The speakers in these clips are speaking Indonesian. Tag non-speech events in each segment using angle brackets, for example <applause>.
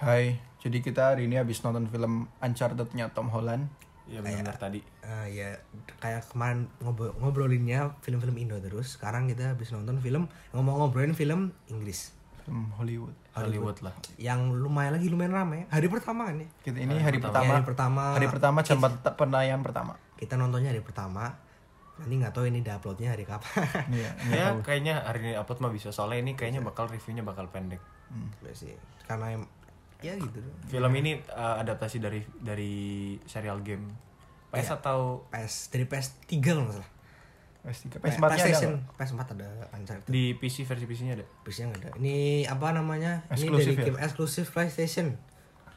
Hai, jadi kita hari ini habis nonton film Uncharted-nya Tom Holland. Iya benar tadi. Eh, ya kayak kemarin ngobrol ngobrolinnya film-film Indo terus. Sekarang kita habis nonton film ngomong ngobrolin film Inggris Film Hollywood. Hollywood lah. yang lumayan lagi lumayan ramai. Hari pertama kan ya? Kita ini hari, pertama. Ya, hari pertama. Hari pertama jam pert- penayangan pertama. Kita nontonnya hari pertama. Nanti nggak tahu ini diuploadnya hari kapan. <laughs> Iya, Ya kayaknya hari ini upload mah bisa soalnya ini kayaknya bakal reviewnya bakal pendek. Ya sih. Karena em- ya gitu. Film ini uh, adaptasi dari dari serial game. PS atau PS dari PS 3 kalau nggak salah. PS3, PS4-nya ada PlayStation nggak? PS4 ada Uncharted. di PC versi PC-nya ada? PS-nya nggak ada. Ini apa namanya? Eksklusif ini dari ya? game eksklusif PlayStation.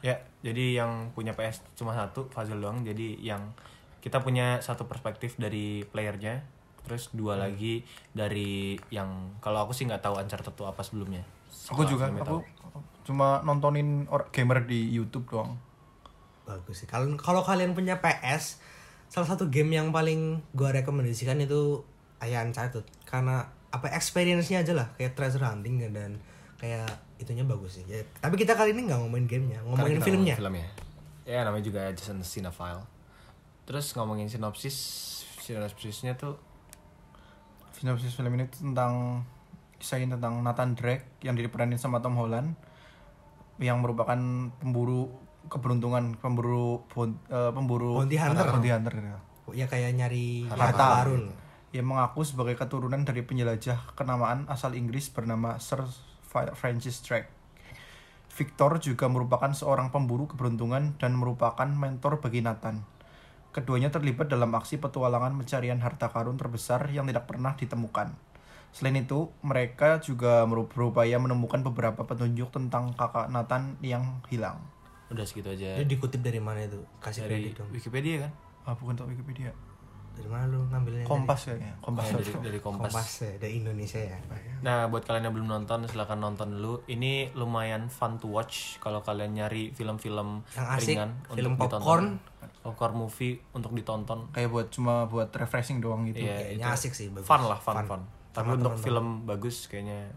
Ya, jadi yang punya PS cuma satu, Fazil doang. Jadi yang kita punya satu perspektif dari playernya, terus dua lagi dari yang kalau aku sih nggak tahu Uncharted itu apa sebelumnya. Aku juga, aku tahu. Cuma nontonin gamer di YouTube doang. bagus sih kalau kalau kalian punya PS salah satu game yang paling gua rekomendasikan itu Ayan Uncharted karena apa experience-nya aja lah kayak treasure hunting dan kayak itunya bagus sih ya, tapi kita kali ini nggak ngomongin gamenya ngomongin kita filmnya filmnya. Ya namanya juga Jason Cinephile. Terus ngomongin sinopsis, sinopsisnya tuh Sinopsis film ini tentang kisah ini tentang Nathan Drake yang diperanin sama Tom Holland yang merupakan pemburu keberuntungan, pemburu bon- eh, pemburu Bounty hunter. bounty hunter gitu. ya kayak nyari Harta. karun Ia mengaku sebagai keturunan dari penjelajah kenamaan asal Inggris bernama Sir Francis Drake. Victor juga merupakan seorang pemburu keberuntungan dan merupakan mentor bagi Nathan. Keduanya terlibat dalam aksi petualangan pencarian harta karun terbesar yang tidak pernah ditemukan. Selain itu, mereka juga berupaya menemukan beberapa petunjuk tentang kakak Nathan yang hilang. udah segitu aja. Dia dikutip dari mana itu kasih dari kredit dong Wikipedia kan? Ah, bukan tak Wikipedia. dari mana lu ngambilnya Kompas kayaknya. Kompas. Ya, dari dari dari Kompas. Kompas ya dari Indonesia ya Nah, buat kalian yang belum nonton, silahkan nonton dulu. Ini lumayan fun to watch kalau kalian nyari film-film Yang asik, ringan film untuk popcorn. ditonton. Popcorn movie untuk ditonton. Kayak buat cuma buat refreshing doang gitu. Iya, Kayaknya itu asik sih bagus Fun lah, fun, fun. Tapi untuk film bagus kayaknya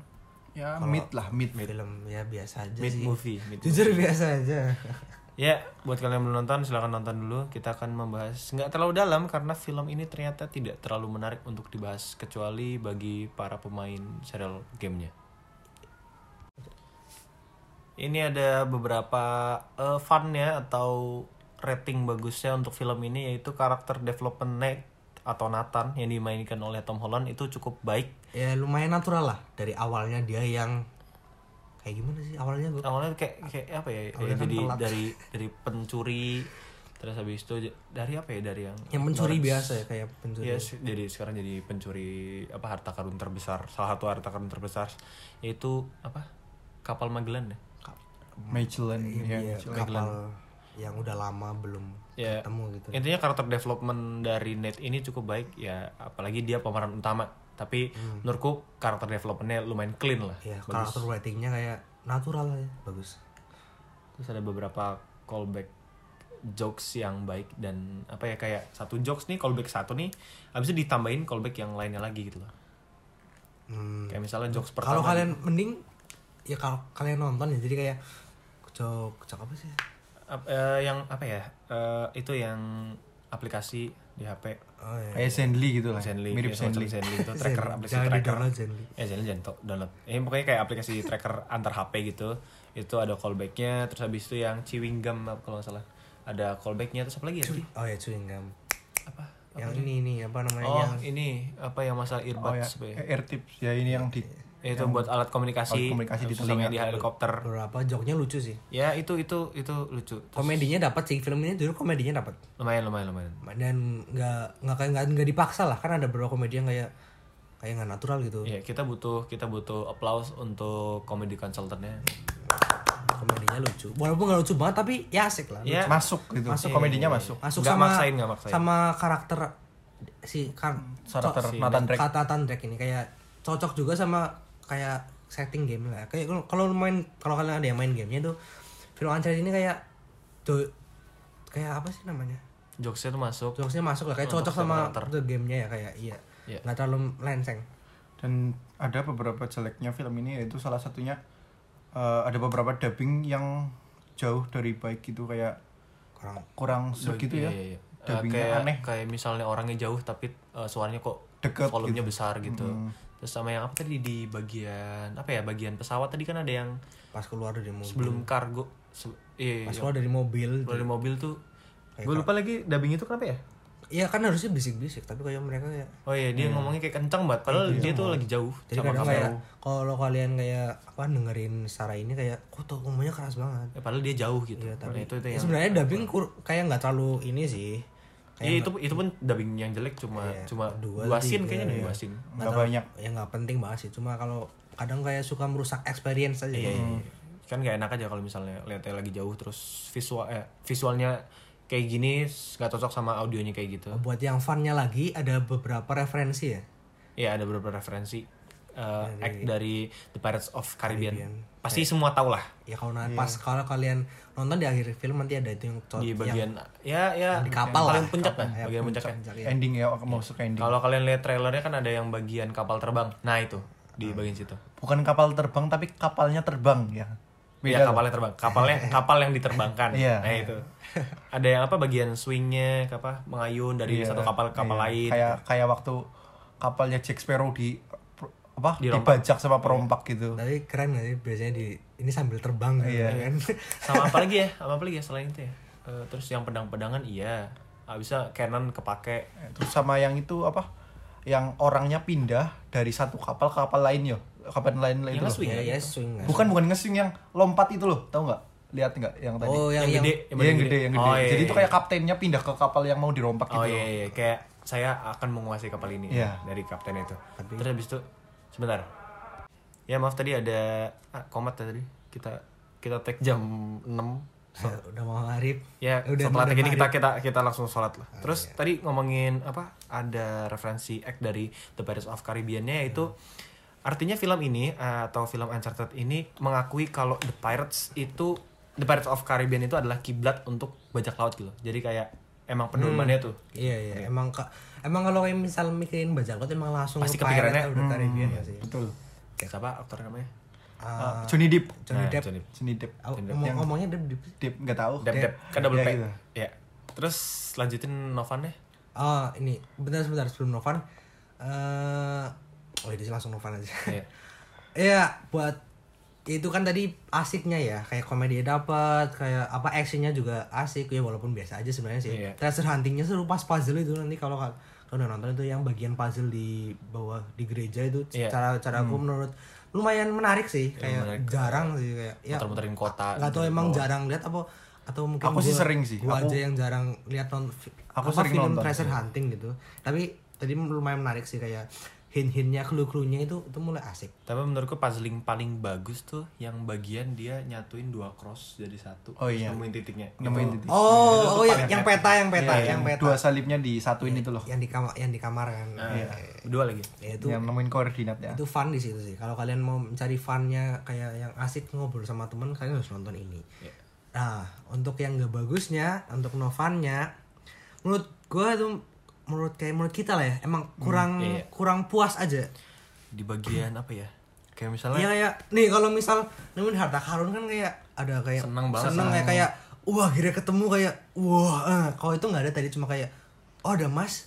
Ya, mid lah, mid. film ya biasa aja mid sih movie, mid jujur biasa aja <laughs> Ya, buat kalian yang belum nonton silahkan nonton dulu. Kita akan membahas nggak terlalu dalam karena film ini ternyata tidak terlalu menarik untuk dibahas kecuali bagi para pemain serial gamenya. Ini ada beberapa uh, funnya atau rating bagusnya untuk film ini yaitu karakter development atau Nathan yang dimainkan oleh Tom Holland itu cukup baik. ya lumayan natural lah dari awalnya dia yang kayak gimana sih awalnya gue awalnya kayak kayak apa ya, ya kan jadi telat. dari dari pencuri terus habis itu dari apa ya dari yang yang pencuri biasa ya kayak pencuri Iya, sih, jadi sekarang jadi pencuri apa harta karun terbesar salah satu harta karun terbesar yaitu apa kapal Magellan ya Magellan ya, Iya, Magellan. kapal yang udah lama belum Ya. ketemu gitu. Intinya karakter development dari Nate ini cukup baik ya apalagi dia pemeran utama. Tapi menurutku karakter developmentnya lumayan clean lah. Ya bagus. karakter writingnya kayak natural ya bagus. Terus ada beberapa callback jokes yang baik dan apa ya kayak satu jokes nih callback satu nih habis itu ditambahin callback yang lainnya lagi gitu loh. Hmm, kayak misalnya jokes kalau pertama kalian mending ya kalau kalian nonton ya jadi kayak cok apa sih Ap- eh, yang apa ya? Eh, itu yang aplikasi di HP oh ya Kayak Zenly gitu lah. Zenly Mirip ya, Zenly. Zenly. Itu tracker Zenly. aplikasi Jangan tracker. di-download Zenly. ya Zenly jangan to- download. Ini pokoknya kayak aplikasi tracker antar HP gitu. Itu ada callbacknya terus habis itu yang chewing gum kalau nggak salah. Ada callbacknya terus apa lagi ya tadi? oh ya chewing gum apa yang ini ini apa namanya oh yang ini. Apa yang masalah Oh earbuds ya, apa ya? eh, air tips. Ya ini yang di Ya, itu buat alat komunikasi, Alat komunikasi di telinga. di helikopter beberapa joknya lucu sih ya itu itu itu lucu Terus komedinya dapat sih film ini dulu komedinya dapat lumayan lumayan lumayan dan nggak nggak kayak nggak nggak dipaksa lah kan ada beberapa komedi yang kayak kayak nggak natural gitu ya kita butuh kita butuh applause untuk komedi konsultannya komedinya lucu walaupun nggak lucu banget tapi ya asik lah ya masuk gitu. Masuk. komedinya masuk. masuk Nggak sama maksain, nggak maksain. sama karakter si kan Karakter co- Nathan Drake. kata Nathan Drake ini kayak cocok juga sama kayak setting game lah kayak kalau- main kalau kalian ada yang main gamenya tuh film Uncharted ini kayak tuh kayak apa sih namanya jokesnya tuh masuk jokesnya masuk lah kayak cocok sama karakter. the gamenya ya kayak iya Iya. nggak terlalu lenseng Dan ada beberapa jeleknya film ini yaitu salah satunya eh, ada beberapa dubbing yang jauh dari baik gitu kayak kurang kurang segitu ya Iya, iya, iya. Eh, dubbingnya kayak aneh kayak misalnya orangnya jauh tapi eh, suaranya kok Deket volumenya gitu. besar gitu Mm. Terus sama yang apa tadi di bagian apa ya bagian pesawat tadi kan ada yang pas keluar dari mobil. sebelum kargo se- iya, pas iya, keluar dari mobil keluar dari mobil tuh gue lupa lagi dubbing itu kenapa ya? Iya kan harusnya bisik-bisik tapi kayak mereka kayak oh iya dia ngomongnya kayak kencang banget padahal dia tuh lagi jauh jadi sama kadang kayak kalau kalian kayak apa dengerin secara ini kayak kok tuh ngomongnya keras banget? Ya, padahal dia jauh gitu. Iya, tapi itu itu ya yang sebenarnya dubbing kayak nggak terlalu ini sih Iya itu itu pun dubbing yang jelek cuma Iya, cuma dua, dua, scene tiga, kayaknya iya. dua scene. Nggak banyak. Ya nggak penting banget sih. Cuma kalau kadang kayak suka merusak experience aja. Iya, iya. kan gak enak aja kalau misalnya lihatnya lagi jauh terus visual eh, visualnya kayak gini nggak cocok sama audionya kayak gitu. Buat yang funnya lagi ada beberapa referensi ya? Ya ada beberapa referensi eh, act dari The Pirates of Caribbean, Caribbean. pasti semua tahu lah ya kalau na- pas kalau kalian nonton di akhir film nanti ada itu yang di yang bagian ya ya di kapal paling lah, puncak kapal. lah Ya, bagian puncaknya puncak ya. ending ya mau suka ending kalau kalian lihat trailernya kan ada yang bagian kapal terbang nah itu di bagian situ bukan kapal terbang tapi kapalnya terbang ya Iya loh. kapalnya terbang, kapalnya <laughs> kapal yang diterbangkan. Iya. Nah itu. Ada yang apa bagian swingnya, apa mengayun dari Iya, satu kapal ke kapal iya. lain. kayak kayak waktu kapalnya Jack Sparrow di apa Dirompak. dibajak sama perompak gitu tapi keren gak sih biasanya di ini sambil terbang gitu Iya. kan <laughs> Sama apa lagi ya? Sama apa lagi ya selain itu ya? Eh, terus yang pedang-pedangan iya. Ah, bisa cannon kepake. terus sama yang itu apa yang orangnya pindah dari satu kapal ke kapal lain yo kapal lain Yang itu loh. nge-swing ya ya swing kan. bukan bukan ngesing yang lompat itu loh tahu nggak lihat nggak yang tadi oh yang yang, yang, gede, Iya, yang, gede yang gede Oh, iya, jadi iya, itu kayak kaptennya pindah ke kapal yang mau dirompak Oh gitu iya, iya, kayak saya akan menguasai kapal ini Iya. dari kapten itu. Tapi- Terus habis itu sebentar. Ya maaf tadi ada ah, komat tadi. Kita kita tag jam 6 <laughs> Eh, udah mau harip Ya, Udah setelah tag ini kita maghrib. kita kita langsung sholat lah. Terus tadi ngomongin apa? Ada referensi act dari The Pirates of Caribbean-nya yaitu artinya film ini eh, atau film Uncharted ini mengakui kalau The Pirates itu The Pirates of Caribbean itu adalah kiblat untuk bajak laut gitu. Jadi kayak emang pedomannya tuh. iya iya. Emang ka- emang kalau kayak misal mikirin bajak laut emang langsung Pasti ke kepikirannya, udah Caribbean ya sih? betul. Kayak siapa? Aktor namanya? Ah, Uh, Johnny Depp. Johnny Nah, Depp. Johnny Johnny Depp. Oh, Yang- ngomong ngomongnya Depp Depp. Depp nggak tahu. Dep Dep kan double Ya, P. gitu. Ya. Terus lanjutin Novannya. oh ini. Bentar sebentar. Sebelum Novan eh oh ini langsung Novan aja. Iya. <laughs> Iya, buat itu kan tadi asiknya ya, kayak komedi dapat, kayak apa actionnya juga asik ya walaupun biasa aja sebenarnya sih. Iya. Treasure huntingnya seru pas puzzle itu nanti kalau kal- kalau udah nonton itu yang bagian puzzle di bawah di gereja itu Iya. cara cara aku menurut lumayan menarik sih, Iya, kayak menarik. jarang sih kayak ya Muter-muterin kota. nggak tahu gitu. emang jarang lihat apa atau mungkin Aku sih gua- sering sih. gua Aku- aja yang jarang lihat non Aku apa, sering film nonton treasure hunting gitu tapi tadi lumayan menarik sih kayak hint-hintnya clue-cluenya itu itu mulai asik Tapi menurutku puzzling paling bagus tuh yang bagian dia nyatuin dua cross jadi satu. Oh, iya. Nemuin titiknya. nemuin titik Oh, tuh oh ya, paling yang peta, yang peta, Iya, yang peta. dua salibnya disatuin itu loh Yang di kamar, yang di kamar kan. Nah, Iya. Dua lagi. Ya, itu yang nemuin koordinat ya itu fun di situ sih. Kalau kalian mau mencari funnya kayak yang asik ngobrol sama temen, kalian harus nonton ini. Iya. Nah, untuk yang gak bagusnya, untuk no funnya, menurut gue tuh menurut kayak menurut kita lah ya, emang kurang iya. kurang puas aja. Di bagian apa ya? Kayak misalnya Iya kayak nih kalau misal nemuin harta karun kan kayak ada kayak Seneng banget. seneng kayak kayak wah akhirnya ketemu kayak wah eh, kalau itu nggak ada tadi cuma kayak oh ada mas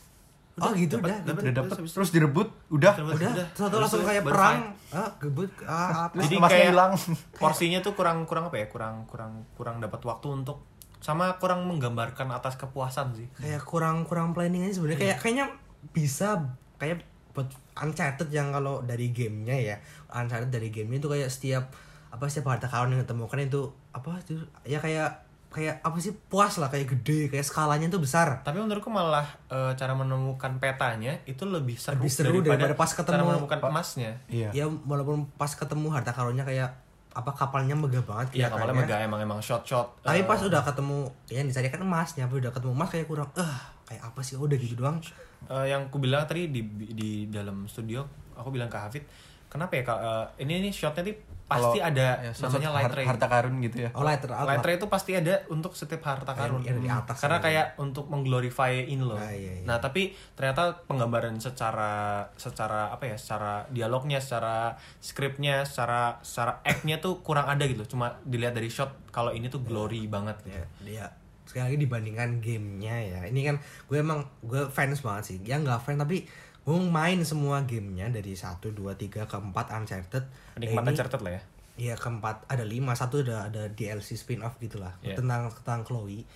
oh gitu dapet, udah dapet. gitu. udah dapet Terus- terus direbut udah Terus- udah Udah. satu Terus langsung kayak perang ah gebut ah apa Terus Jadi kayak hilang. porsinya tuh kurang kurang apa ya? Kurang kurang kurang dapat waktu untuk sama kurang menggambarkan atas kepuasan sih. kayak kurang kurang planning aja sebenarnya. Kayak kayaknya bisa kayak buat Uncharted yang kalau dari gamenya ya. Uncharted dari gamenya itu kayak setiap apa setiap harta karun yang ditemukan itu apa itu? Ya kayak kayak apa sih? Puas lah kayak gede kayak skalanya tuh besar. Tapi menurutku malah eh, cara menemukan petanya itu lebih seru, Lebih seru daripada pas cara ketemu- menemukan emasnya. iya. Ya walaupun pas ketemu harta karunnya kayak apa kapalnya megah banget Iya, kapalnya megah emang emang shot shot. tapi pas udah ketemu ya yang kan emasnya tapi udah ketemu emas kayak kurang eh kayak apa sih? Udah gitu doang. Eh, yang aku bilang tadi di di dalam studio aku bilang ke Hafid kenapa ya Kak? Eh, ini nih shotnya nih pasti ada ya, namanya light ray. harta karun gitu ya Oh lighter out Light ray itu pasti ada untuk setiap harta karun. yang di atas Karena gitu. kayak untuk mengglorify ini loh. Ah, iya, iya. Nah, tapi ternyata penggambaran secara secara apa ya? Secara dialognya, secara skripnya, secara secara act-nya tuh kurang ada gitu. Cuma dilihat dari shot kalau ini tuh glory banget gitu. ya dia sekali lagi dibandingkan gamenya ya ini kan gue emang gue fans banget sih ya nggak fans tapi gue main semua gamenya dari 1, 2, 3, keempat Uncharted Penikmat Ini- Uncharted lah ya. Iya keempat ada lima satu ada ada DLC spin off gitulah Iya. tentang tentang Chloe.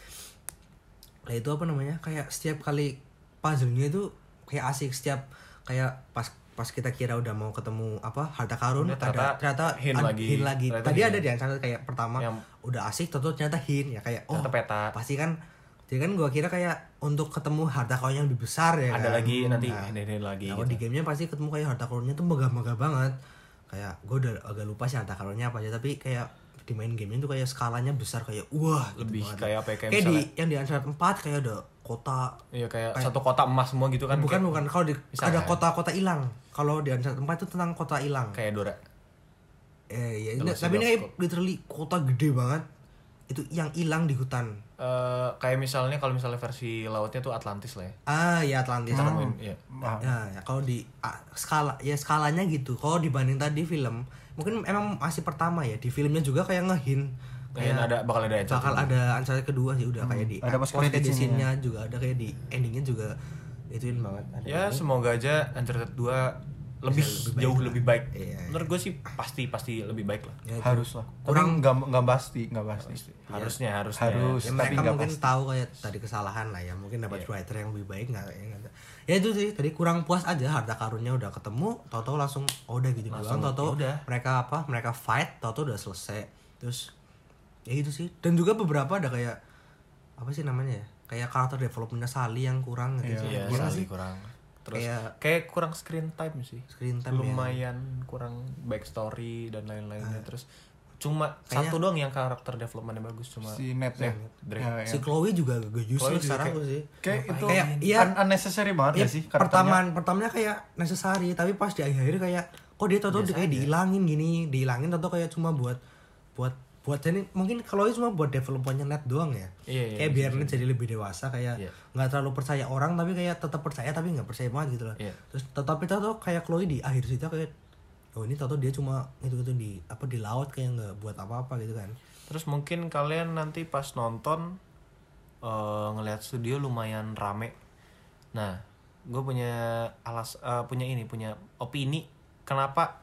Nah itu apa namanya kayak setiap kali puzzle-nya itu kayak asik setiap kayak pas pas kita kira udah mau ketemu apa harta karun Ya, ternyata ada ternyata hint ad- lagi. hint lagi. Ternyata Tadi hint. ada di Uncharted kayak pertama Yang- udah asik tentu ternyata hint ya kayak oh peta. pasti kan jadi kan gua kira kayak untuk ketemu harta karun yang lebih besar ya Ada kan? lagi nanti Nah, ini, ini lagi. Nah, gitu. di gamenya pasti ketemu kayak harta karunnya tuh megah-megah banget. Kayak gue udah agak lupa sih harta karunnya apa aja, tapi kayak di main gamenya tuh kayak skalanya besar kayak wah gitu Lebih banget. kayak apa ya, kayak kayak di misalnya- yang di Uncharted 4 kayak ada kota Iya kayak satu kotak emas semua gitu kan. bukan kayak, bukan kalau di Bisa ada kota-kota hilang. Kalau di Uncharted 4 itu tentang kota hilang. kayak Dora. Eh ya, Kalau tapi ini kayak literally kota gede banget. Itu yang hilang di hutan. Eh, kayak misalnya kalau misalnya versi lautnya tuh Atlantis lah ya. Ah, ya Atlantis. Kita nemuin, iya. Wah, Ya, ya kalau di ah, skala ya skalanya gitu. Kalau dibanding tadi film, mungkin emang masih pertama ya. Di filmnya juga kayak ngehin Kayak ada bakal ada Uncharted. bakal ada Uncharted kedua sih udah kayak di ada post credit scene-nya. scene-nya juga ada kayak di endingnya juga ituin banget. Ada Ya ini. semoga aja Uncharted 2 lebih, lebih baik jauh lah. lebih baik. Iya. Menurut gue sih pasti pasti lebih baik lah. Ya, itu. harus lah Kurang- nggak nggak pasti nggak pasti Harusnya harusnya. Harus. ya tapi mereka mungkin pasti. tahu kayak tadi kesalahan lah ya mungkin dapat writer yang lebih baik nggak ya, ya itu sih tadi kurang puas aja harta karunnya udah ketemu tau-tau langsung oh, udah gitu Langsung, doang tau-tau ya udah. mereka apa mereka fight tau-tau udah selesai terus ya gitu sih dan juga beberapa ada kayak apa sih namanya ya kayak karakter developmentnya Sally yang kurang gitu sih Iya, Kurang sekali sih kurang. Terus Kayak- kayak, kurang screen time sih. screen time ya. Lumayan kurang backstory dan lain-lainnya. Terus cuma. Kayaknya- satu doang yang karakter developmentnya bagus cuma si net ya, Drake. Ya, ya. si Chloe juga useless juga sekarang kayak- tuh sih kayak itu Kayak, iya. un- unnecessary banget Ya, ya sih pertamaan pertamanya kayak necessary tapi pas di akhir kayak kok dia tau-tau kayak dihilangin gini dihilangin tau kayak cuma buat buat buat jadi mungkin kalau itu cuma buat developernya net doang ya Iya, iya, kayak biar net jadi lebih dewasa kayak Iya. nggak terlalu percaya orang tapi kayak tetap percaya tapi nggak percaya banget gitu loh Iya. terus tetapi tau kayak Chloe di akhir situ kayak oh ini tau-tau dia cuma itu itu di apa di laut kayak nggak buat apa-apa gitu kan Terus mungkin kalian nanti pas nonton eh, ngelihat studio lumayan rame. Nah, gue punya alas eh, punya ini punya opini kenapa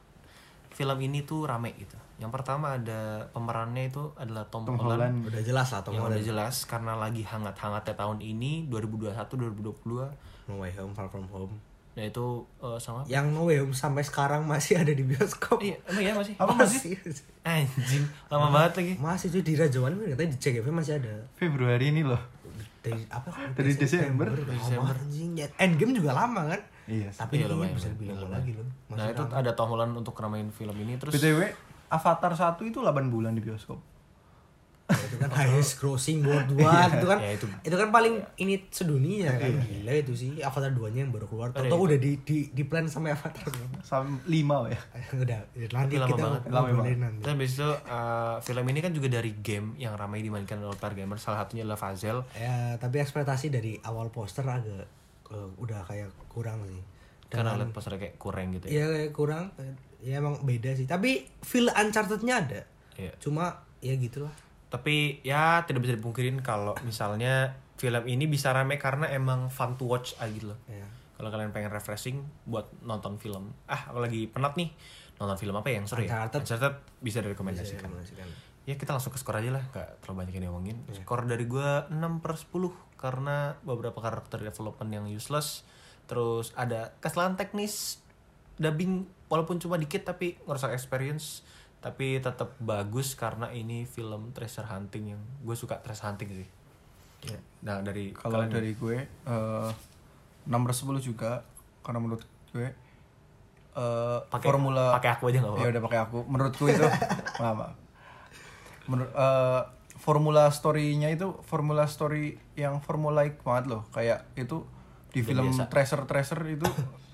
film ini tuh rame gitu. Yang pertama ada pemerannya itu adalah Tom, Tom Holland, Holland udah jelas lah Tom yang Holland udah jelas karena lagi hangat-hangatnya tahun ini 2021 2022 No Way Home Far From Home nah itu eh, sama yang No Way Home sampai sekarang masih ada di bioskop iya emang ya masih Apa masih? anjing lama banget lagi Masih tuh di Rajawan katanya di CGV masih ada. Februari ini loh Dari apa? Dari Desember. Desember. anjing. Ya, Endgame juga lama kan? iya. Tapi Iya, ini lumayan, bisa dibilang Lumayan. lagi loh. nah Masih itu ada Tom Holland untuk ngeramein film ini terus btw Avatar 1 itu 8 bulan di bioskop. Ya, itu kan highest grossing worldwide itu kan Ya, itu. itu. kan paling ini sedunia kan. Gila itu sih Avatar 2 nya yang baru keluar. Itu. udah di di di plan sampai Avatar sampai 5 ya. Udah nanti lama kita banget. Lama banget. nanti. Dan habis itu eh, film ini kan juga dari game yang ramai dimainkan oleh para gamer. Salah satunya adalah Fazel. Ya tapi ekspektasi dari awal poster agak eh, udah kayak kurang sih. Karena lihat posternya kayak kurang gitu ya. Iya kayak kurang ya emang beda sih. Tapi feel uncharted-nya ada. Iya. cuma ya gitulah. Tapi ya tidak bisa dipungkirin kalau misalnya film ini bisa rame karena emang fun to watch aja gitu loh. Ya kalau kalian pengen refreshing buat nonton film. Ah aku lagi penat nih. Nonton film apa ya yang seru ya? Uncharted. Uncharted bisa direkomendasikan. Rekomendasikan. ya kita langsung ke skor aja lah. Gak terlalu banyak yang diomongin. Skor dari gua 6 per 10 karena beberapa karakter development yang useless. Terus ada kesalahan teknis dubbing walaupun cuma dikit tapi ngerusak experience tapi tetap bagus karena ini film treasure hunting yang gue suka treasure hunting sih Ya. nah dari kalau kalian- dari gue eh 6 per 10 juga karena menurut gue eh pakai formula pakai aku aja nggak ya apa-apa udah pakai aku menurutku itu <laughs> maaf, maaf. menurut eh, formula story-nya itu formula story yang formulaik banget loh kayak itu di Udah film biasa. Tracer Tracer itu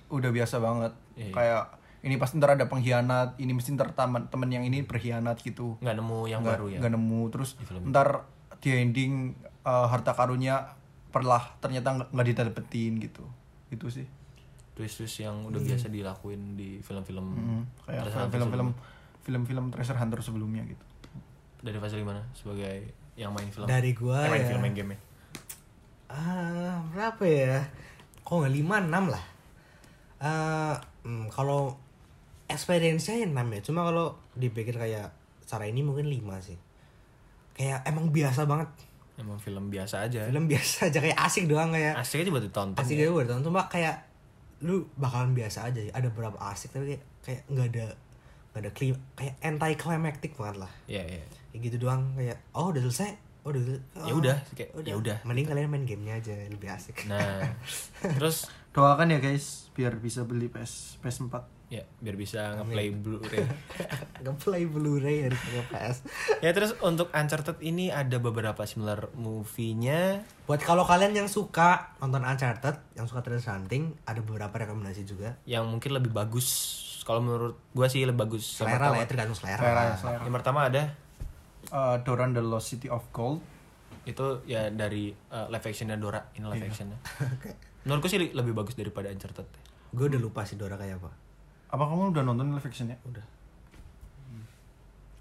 udah biasa banget. Iya, iya. kayak ini pasti ntar ada pengkhianat ini mesti ntar teman temen yang ini berkhianat gitu. Nggak nemu yang nggak baru ya? nggak nemu terus Di film ntar di ending eh, harta karunnya perlah ternyata nggak nggak didapetin gitu. Itu sih. Twist twist yang udah biasa dilakuin di film-film Hmm, kayak film-film film-film treasure hunter sebelumnya gitu. Dari Fasil gimana sebagai yang main film. Dari gua Eh, main ya. film main game Ah, berapa ya? Kok nggak lima enam lah. Eh, hmm, kalau experience-nya ya 6 ya. Cuma kalau dipikir kayak cara ini mungkin 5 sih. Kayak emang biasa banget. emang film biasa aja Film biasa aja kayak asik doang kayak. asik aja buat ditonton Asik ya. aja buat tonton. Cuma kayak lu bakalan biasa aja. Ada beberapa asik tapi kayak kayak nggak ada nggak ada klim kayak anti climactic banget lah. Iya, iya. Kayak gitu doang kayak oh udah selesai. Oh, udah. Ya Oh, udah, kayak, ya udah. Mending kalian main gamenya aja lebih asik. nah <laughs> terus doakan ya guys biar bisa beli PS PS4 ya biar bisa ngeplay Blu-ray <laughs> Ngeplay Blu-ray dari PS. ya terus untuk Uncharted ini ada beberapa similar movie-nya Buat kalau kalian yang suka nonton Uncharted, yang suka Treasure Hunting, ada beberapa rekomendasi juga. yang mungkin lebih bagus kalau menurut gua sih lebih bagus Selera lah ya, tergantung selera. Selera, lah. selera. yang pertama ada Eh, Doran the Lost City of Gold itu ya dari uh, live actionnya Dora ini live Iya. actionnya <laughs> menurutku sih lebih bagus daripada Uncharted. Gue udah lupa sih Dora kayak apa. apa kamu udah nonton live actionnya? Udah.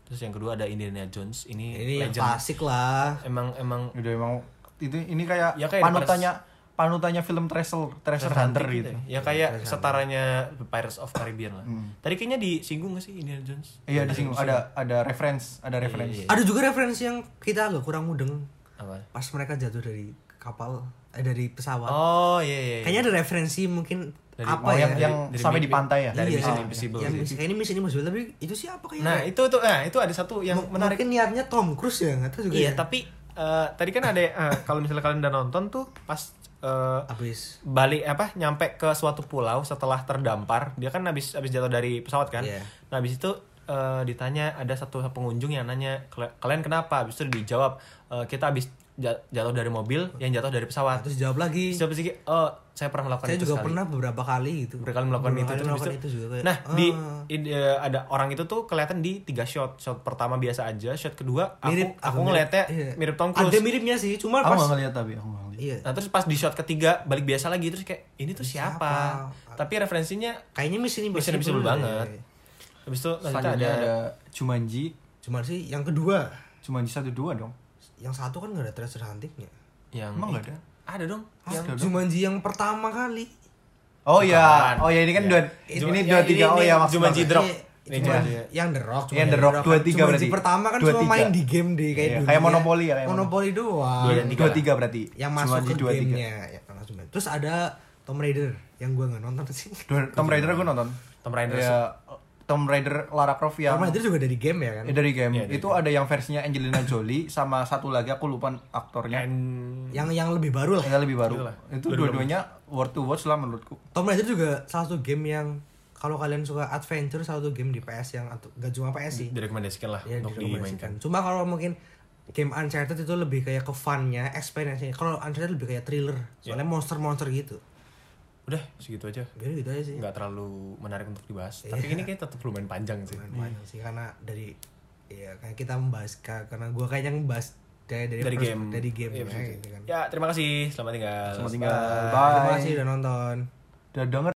terus yang kedua ada Indiana Jones. Ini, Ini yang legend. klasik lah. emang emang udah emang itu ini kayak, Ya, kayak panutannya panutannya film treasure treasure hunter gitu ya. Kayak setaranya Pirates of Caribbean lah. Hmm. tadi kayaknya disinggung gak sih Indiana Jones? Iya di sini ada ada reference ada reference. iya. Ada juga referensi yang kita agak kurang mudeng. Apa? Pas mereka jatuh dari kapal, eh dari pesawat. oh iya iya, iya. Kayaknya ada referensi mungkin Dari- apa oh, ya? yang yang dari sampai di pantai ya dari Iya, Mission. Impossible Yang sih. misi- kayaknya Mission Impossible tapi itu sih apa kayaknya? nah itu tuh nah itu ada satu yang M- menarik Mungkin niatnya Tom Cruise ya, nggak tahu juga iya ya. tapi eh, tadi kan ada eh, kalau misalnya kalian udah nonton tuh pas eh, Abis balik apa nyampe ke suatu pulau setelah terdampar dia kan habis habis jatuh dari pesawat kan Iya. nah habis itu eh, ditanya ada satu pengunjung yang nanya "Kal- kalian kenapa habis itu dijawab "Eh, kita habis jatuh dari mobil yang jatuh dari pesawat terus jawab lagi. Siapa sih oh saya pernah melakukan Saya itu juga sekali." pernah beberapa kali gitu. berkali melakukan Beberapa itu kali melakukan habis itu juga kayak, nah di ah. i- eh, ada orang itu tuh kelihatan di tiga shot shot pertama biasa aja shot kedua aku mirip aku agak ngeliatnya iya. mirip Tom Cruise Ada miripnya sih, cuma aku pas nggak ngeliat tapi aku ngeliat iya. Nah terus pas di shot ketiga balik biasa lagi terus kayak ini tuh siapa? Siapa? Tapi referensinya Kayaknya Mission Mission Impossible, Impossible banget. habis itu ada, ada Jumanji Cuma sih yang kedua, Jumanji satu dua dong yang satu kan gak ada treasure huntingnya. yang Emang nggak ada? Ada dong. Ada yang dong. Jumanji yang pertama kali. oh Bukan. ya oh ya ini kan Iya. dua Cuma- ini ya, dua tiga oh ini ya maksud Jumanji. Drop. Iya, Ini cuma Jumanji. yang The Rock, cuma Yang The Rock, dua tiga berarti. pertama kan Dua cuma tiga. main di game deh kayak Iya, dunia. kayak Monopoly ya, kayak Monopoly doang. Dua dua, tiga dua berarti yang masuk Jumanji ke dua tiga gamenya ya. Terus ada Tomb Raider yang gua nggak nonton sih. Dua- Tomb Raider gue nonton Tomb Raider. ya Tomb Raider Lara Croft yang Tomb Raider juga dari game ya kan? ya, dari game Iya, dari itu ada yang versinya Angelina Jolie sama satu lagi aku lupa aktornya And- Yang yang lebih baru lah. yang lebih baru Itulah. itu dua-duanya worth to watch lah menurutku Tomb Raider juga salah satu game yang kalau kalian suka adventure salah satu game di PS yang atau gak cuma PS sih. direkomendasikan lah Ya, untuk dimainkan. Cuma kalau mungkin game Uncharted itu lebih kayak ke fun-nya, experience-nya. Kalau Uncharted lebih kayak thriller, soalnya monster-monster gitu. Udah segitu aja. Jadi gitu aja sih. Nggak terlalu menarik untuk dibahas. Iya. Tapi ini kayak tetap lumayan panjang sih. Lumayan panjang sih karena dari ya kayak kita membahas ka- karena gua kayaknya membahas dari dari, Dari game. dari game Iya, ya, gitu kan. Ya terima kasih. Selamat tinggal. Selamat tinggal. Bye. Bye. Terima kasih udah nonton. udah denger